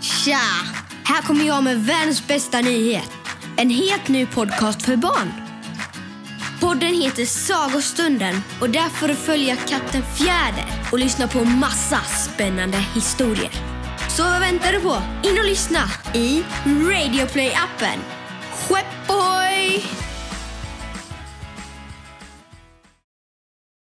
Tja! Här kommer jag med världens bästa nyhet. En helt ny podcast för barn. Podden heter Sagostunden och där får du följa katten Fjäder och lyssna på massa spännande historier. Så vad väntar du på? In och lyssna i Radioplay-appen. Skepp ohoj!